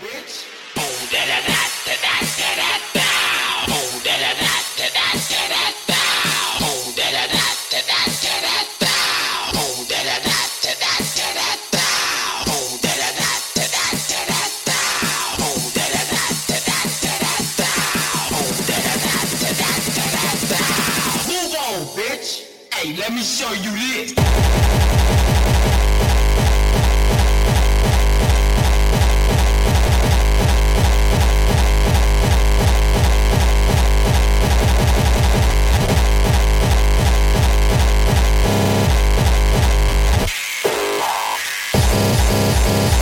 bitch.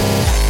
Bye.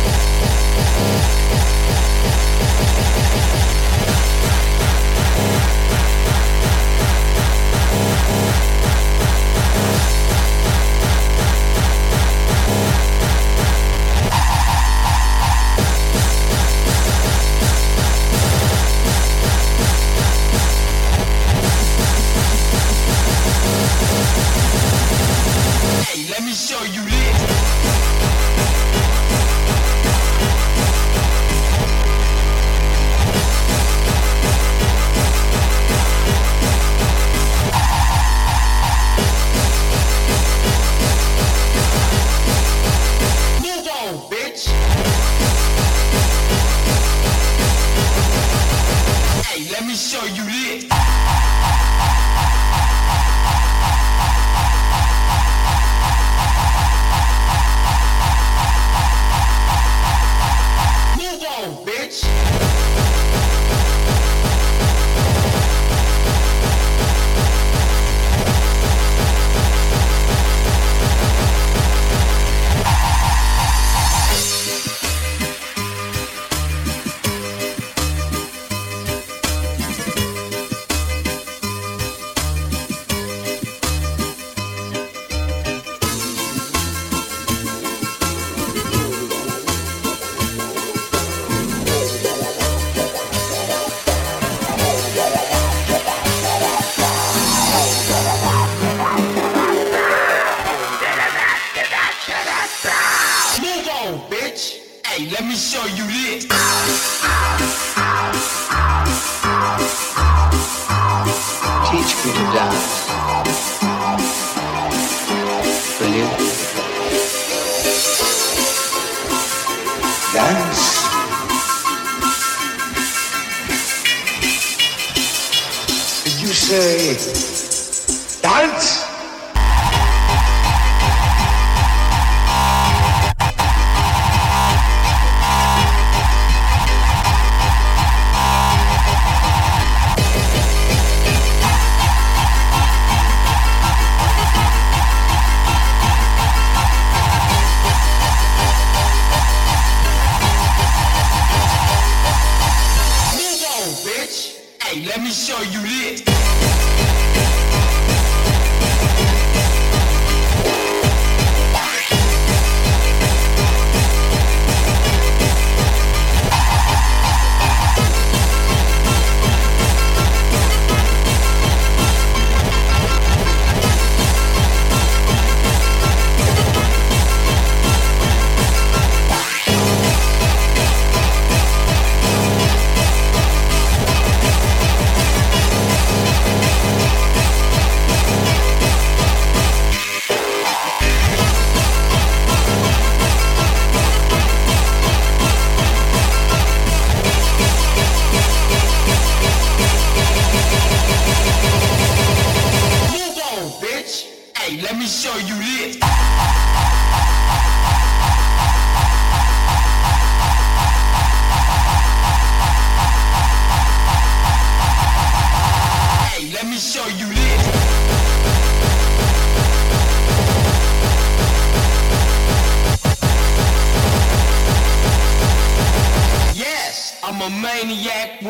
Let me show you lit.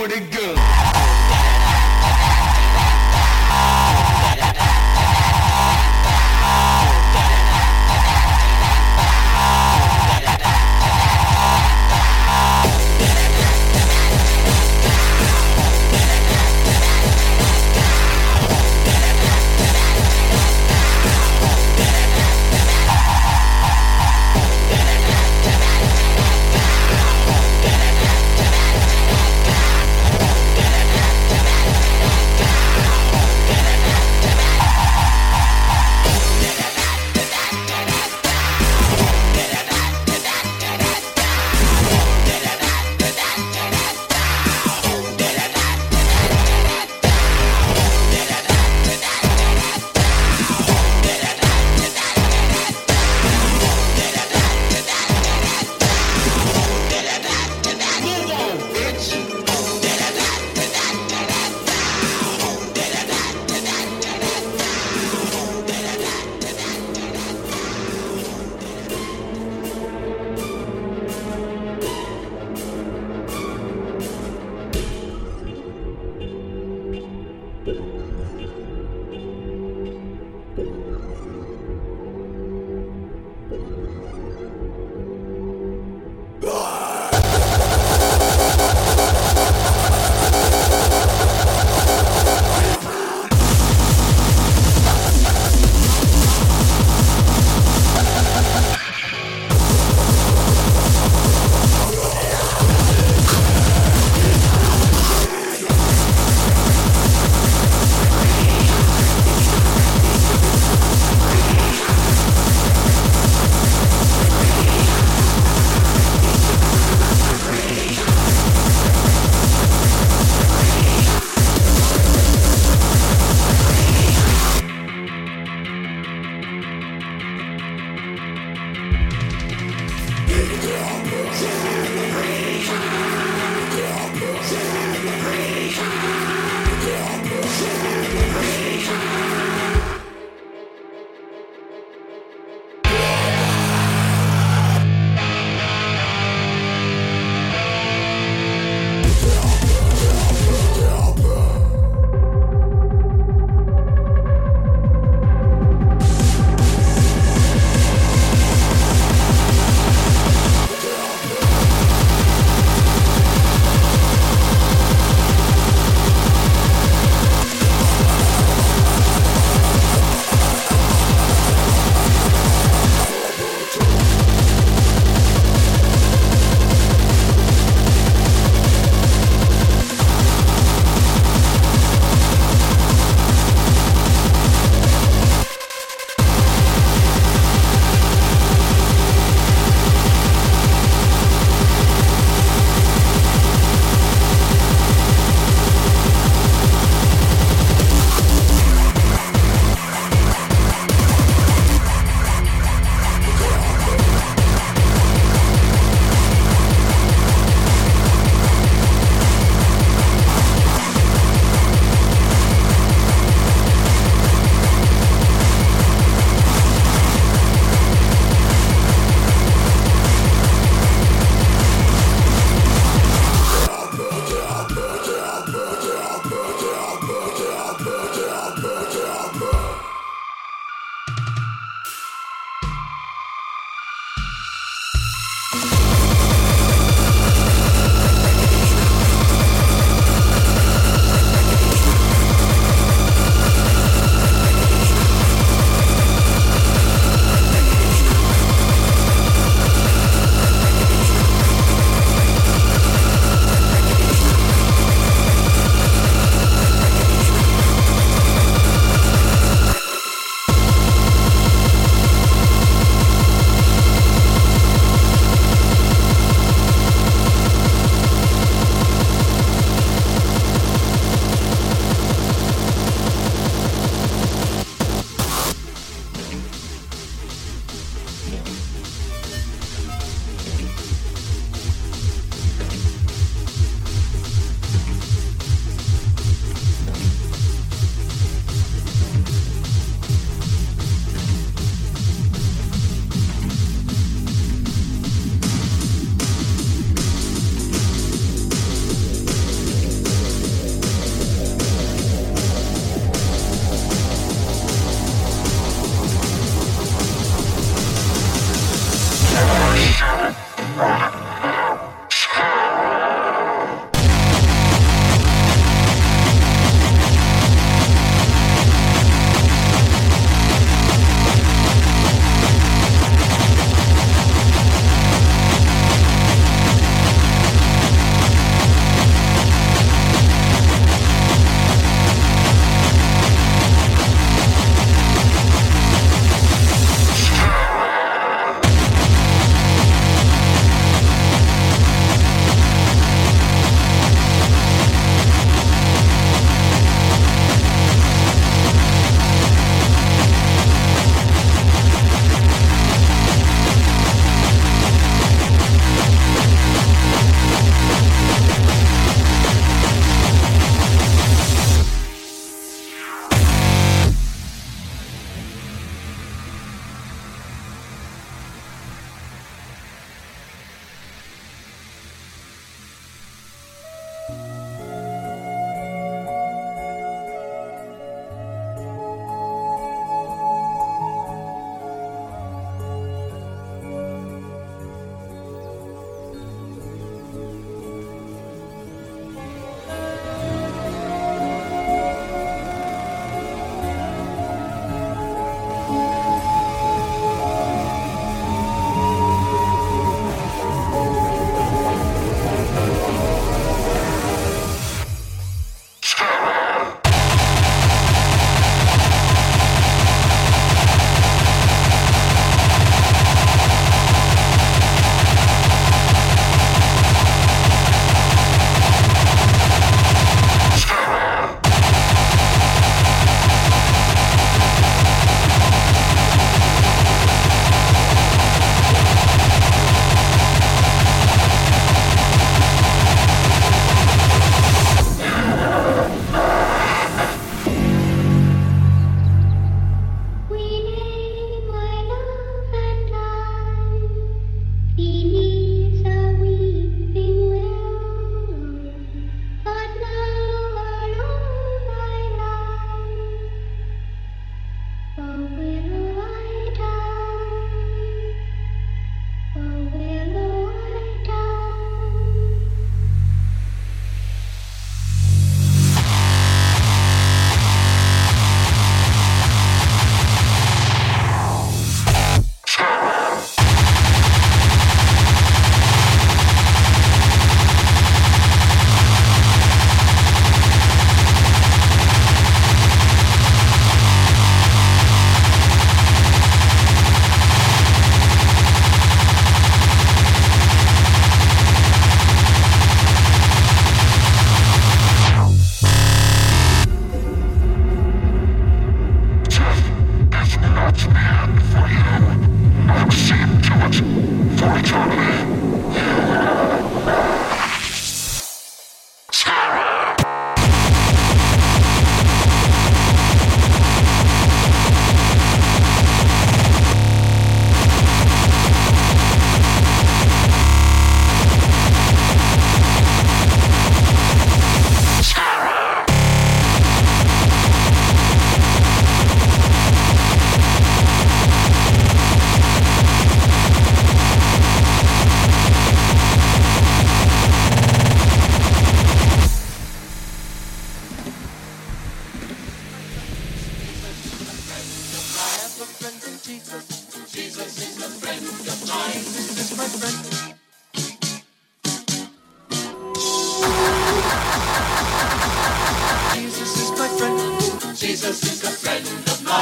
would it go? Thank.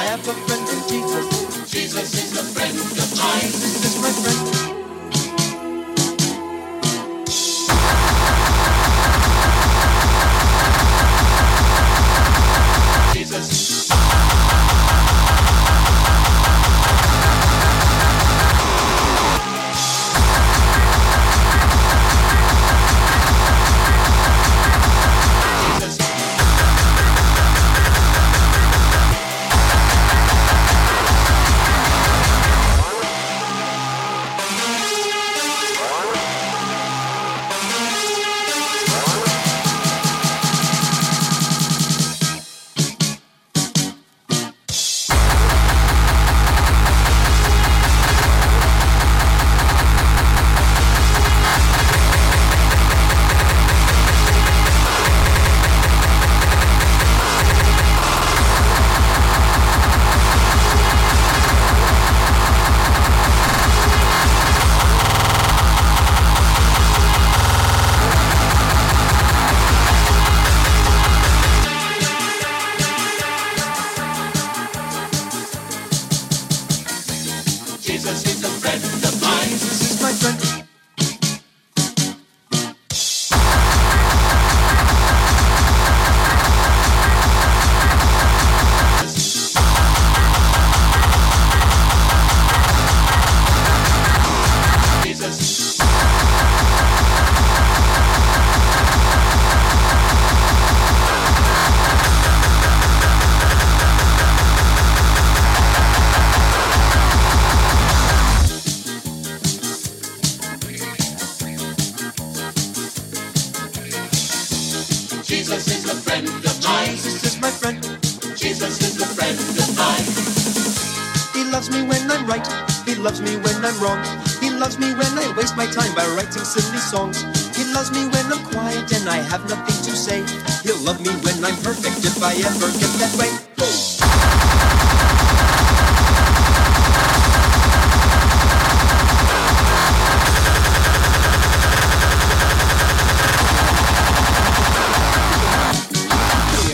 Have a friend in Jesus. Jesus is a friend of mine. Jesus is my friend. Songs. He loves me when I'm quiet and I have nothing to say. He'll love me when I'm perfect if I ever get that way.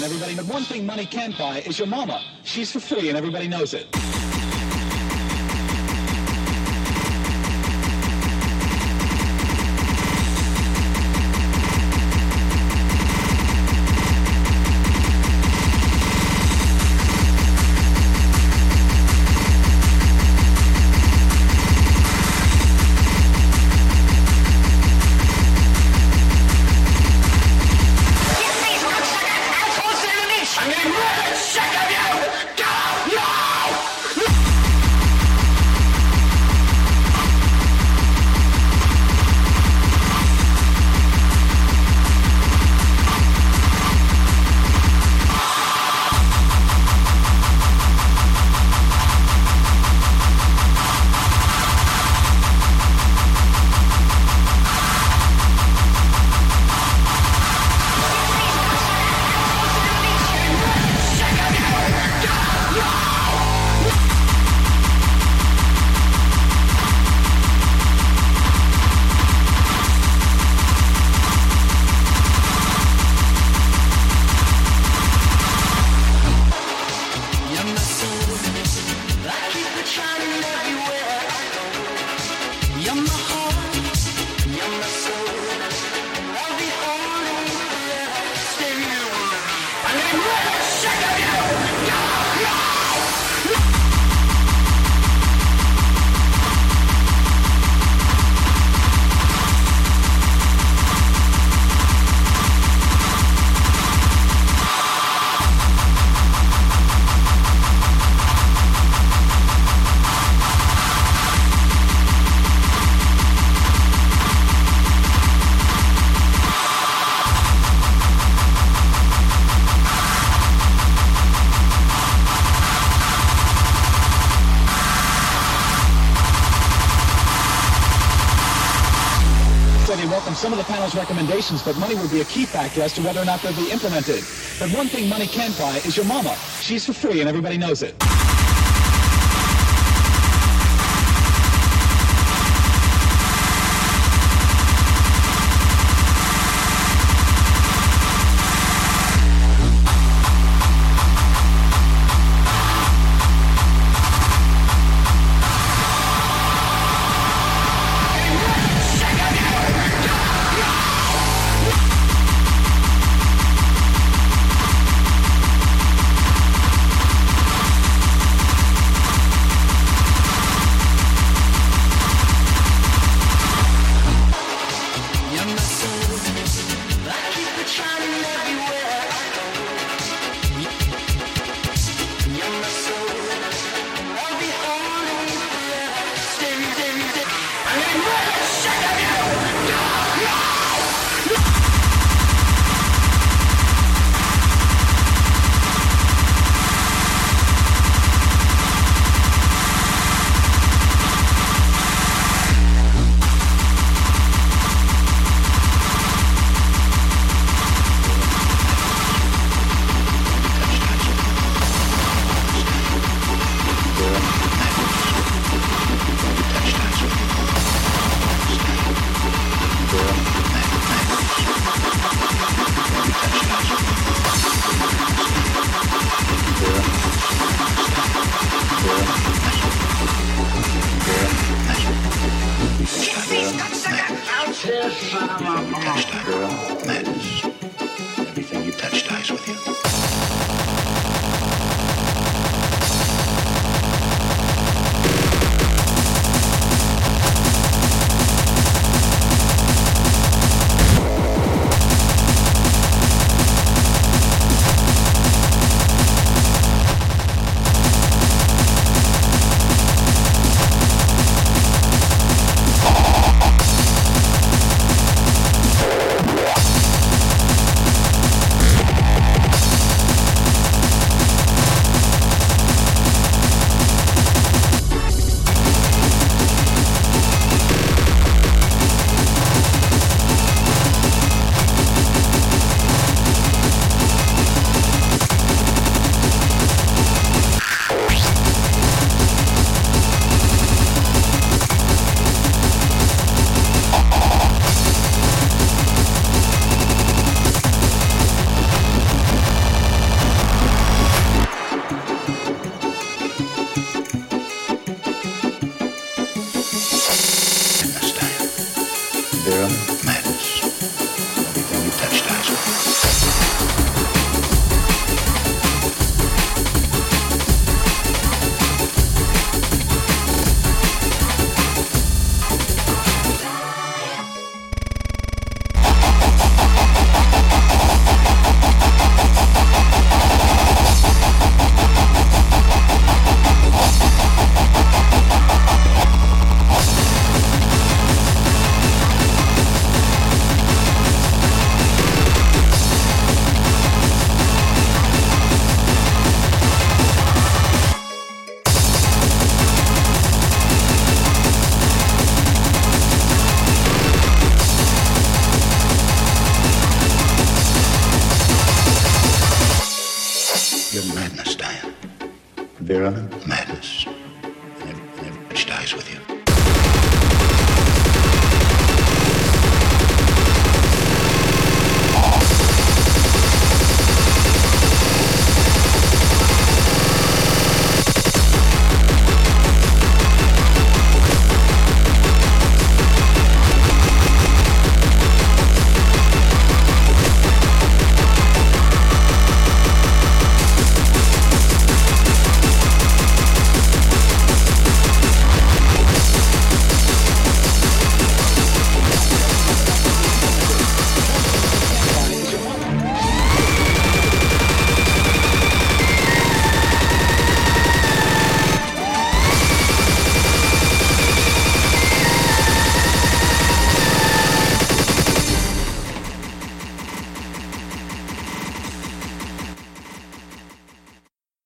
everybody. But one thing money can't buy is your mama. She's for free and everybody knows it. Some of the panel's recommendations, but money would be a key factor as to whether or not they'll be implemented. But one thing money can't buy is your mama. She's for free and everybody knows it.